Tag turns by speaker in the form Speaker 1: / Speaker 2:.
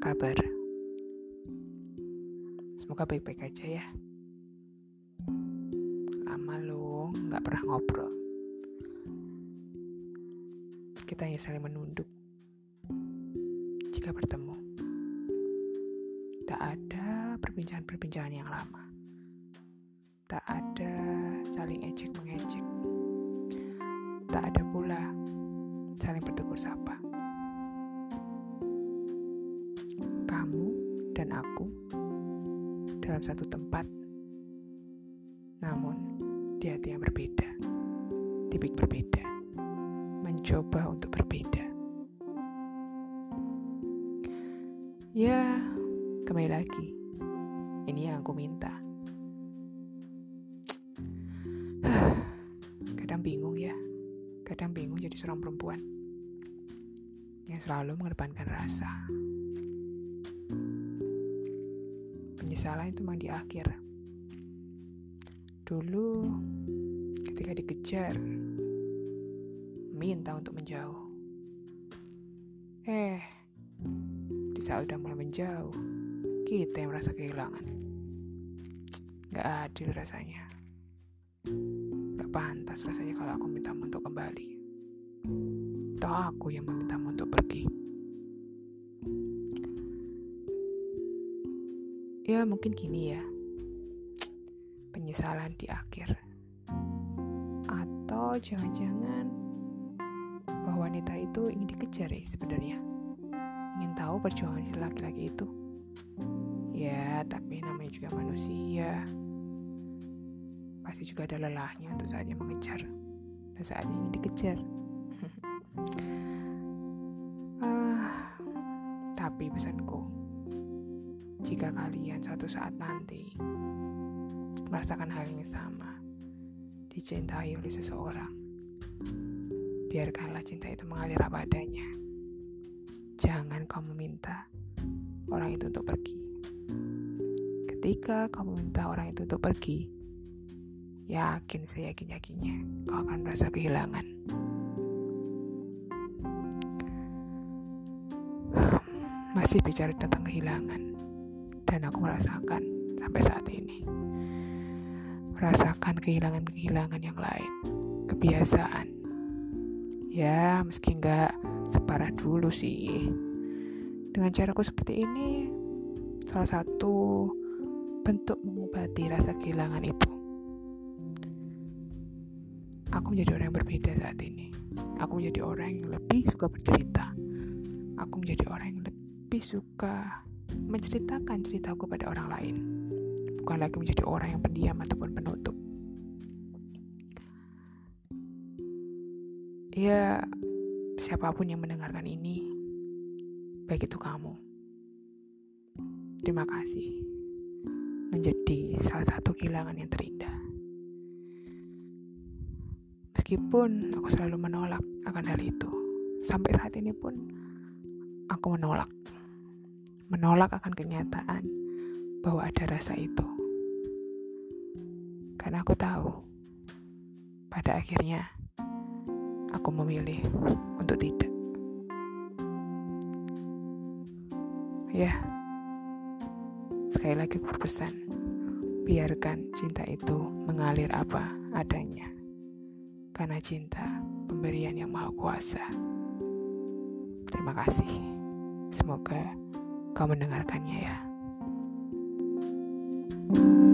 Speaker 1: kabar? Semoga baik-baik aja ya. Lama lo nggak pernah ngobrol. Kita hanya saling menunduk jika bertemu. Tak ada perbincangan-perbincangan yang lama. Tak ada saling ejek mengejek. Tak ada pula dan aku dalam satu tempat, namun di hati yang berbeda, tipik berbeda, mencoba untuk berbeda. Ya, kembali lagi, ini yang aku minta. Kadang bingung ya, kadang bingung jadi seorang perempuan yang selalu mengedepankan rasa. Penyesalan itu memang di akhir. Dulu ketika dikejar, minta untuk menjauh. Eh, di saat udah mulai menjauh, kita yang merasa kehilangan. Gak adil rasanya. Gak pantas rasanya kalau aku minta untuk kembali. Toh aku yang meminta untuk pergi. Ya mungkin gini ya. Penyesalan di akhir. Atau jangan-jangan Bahwa wanita itu ingin dikejar ya sebenarnya. Ingin tahu perjuangan si laki-laki itu. Ya tapi namanya juga manusia. Pasti juga ada lelahnya untuk saatnya mengejar. Dan saatnya ingin dikejar. Ah, Tapi pesanku jika kalian suatu saat nanti merasakan hal yang sama, dicintai oleh seseorang, biarkanlah cinta itu mengalir apa adanya. Jangan kamu minta orang itu untuk pergi. Ketika kamu minta orang itu untuk pergi, yakin saya yakin-yakinnya kau akan merasa kehilangan. Masih bicara tentang kehilangan dan aku merasakan sampai saat ini. Merasakan kehilangan-kehilangan yang lain, kebiasaan. Ya, meski nggak separah dulu sih. Dengan caraku seperti ini, salah satu bentuk mengobati rasa kehilangan itu. Aku menjadi orang yang berbeda saat ini. Aku menjadi orang yang lebih suka bercerita. Aku menjadi orang yang lebih suka menceritakan ceritaku pada orang lain, bukan lagi menjadi orang yang pendiam ataupun penutup. Ya, siapa pun yang mendengarkan ini, baik itu kamu. Terima kasih menjadi salah satu kehilangan yang terindah. Meskipun aku selalu menolak akan hal itu, sampai saat ini pun aku menolak menolak akan kenyataan bahwa ada rasa itu. Karena aku tahu, pada akhirnya aku memilih untuk tidak. Ya, sekali lagi aku berpesan, biarkan cinta itu mengalir apa adanya. Karena cinta pemberian yang maha kuasa. Terima kasih. Semoga kau mendengarkannya ya. thank you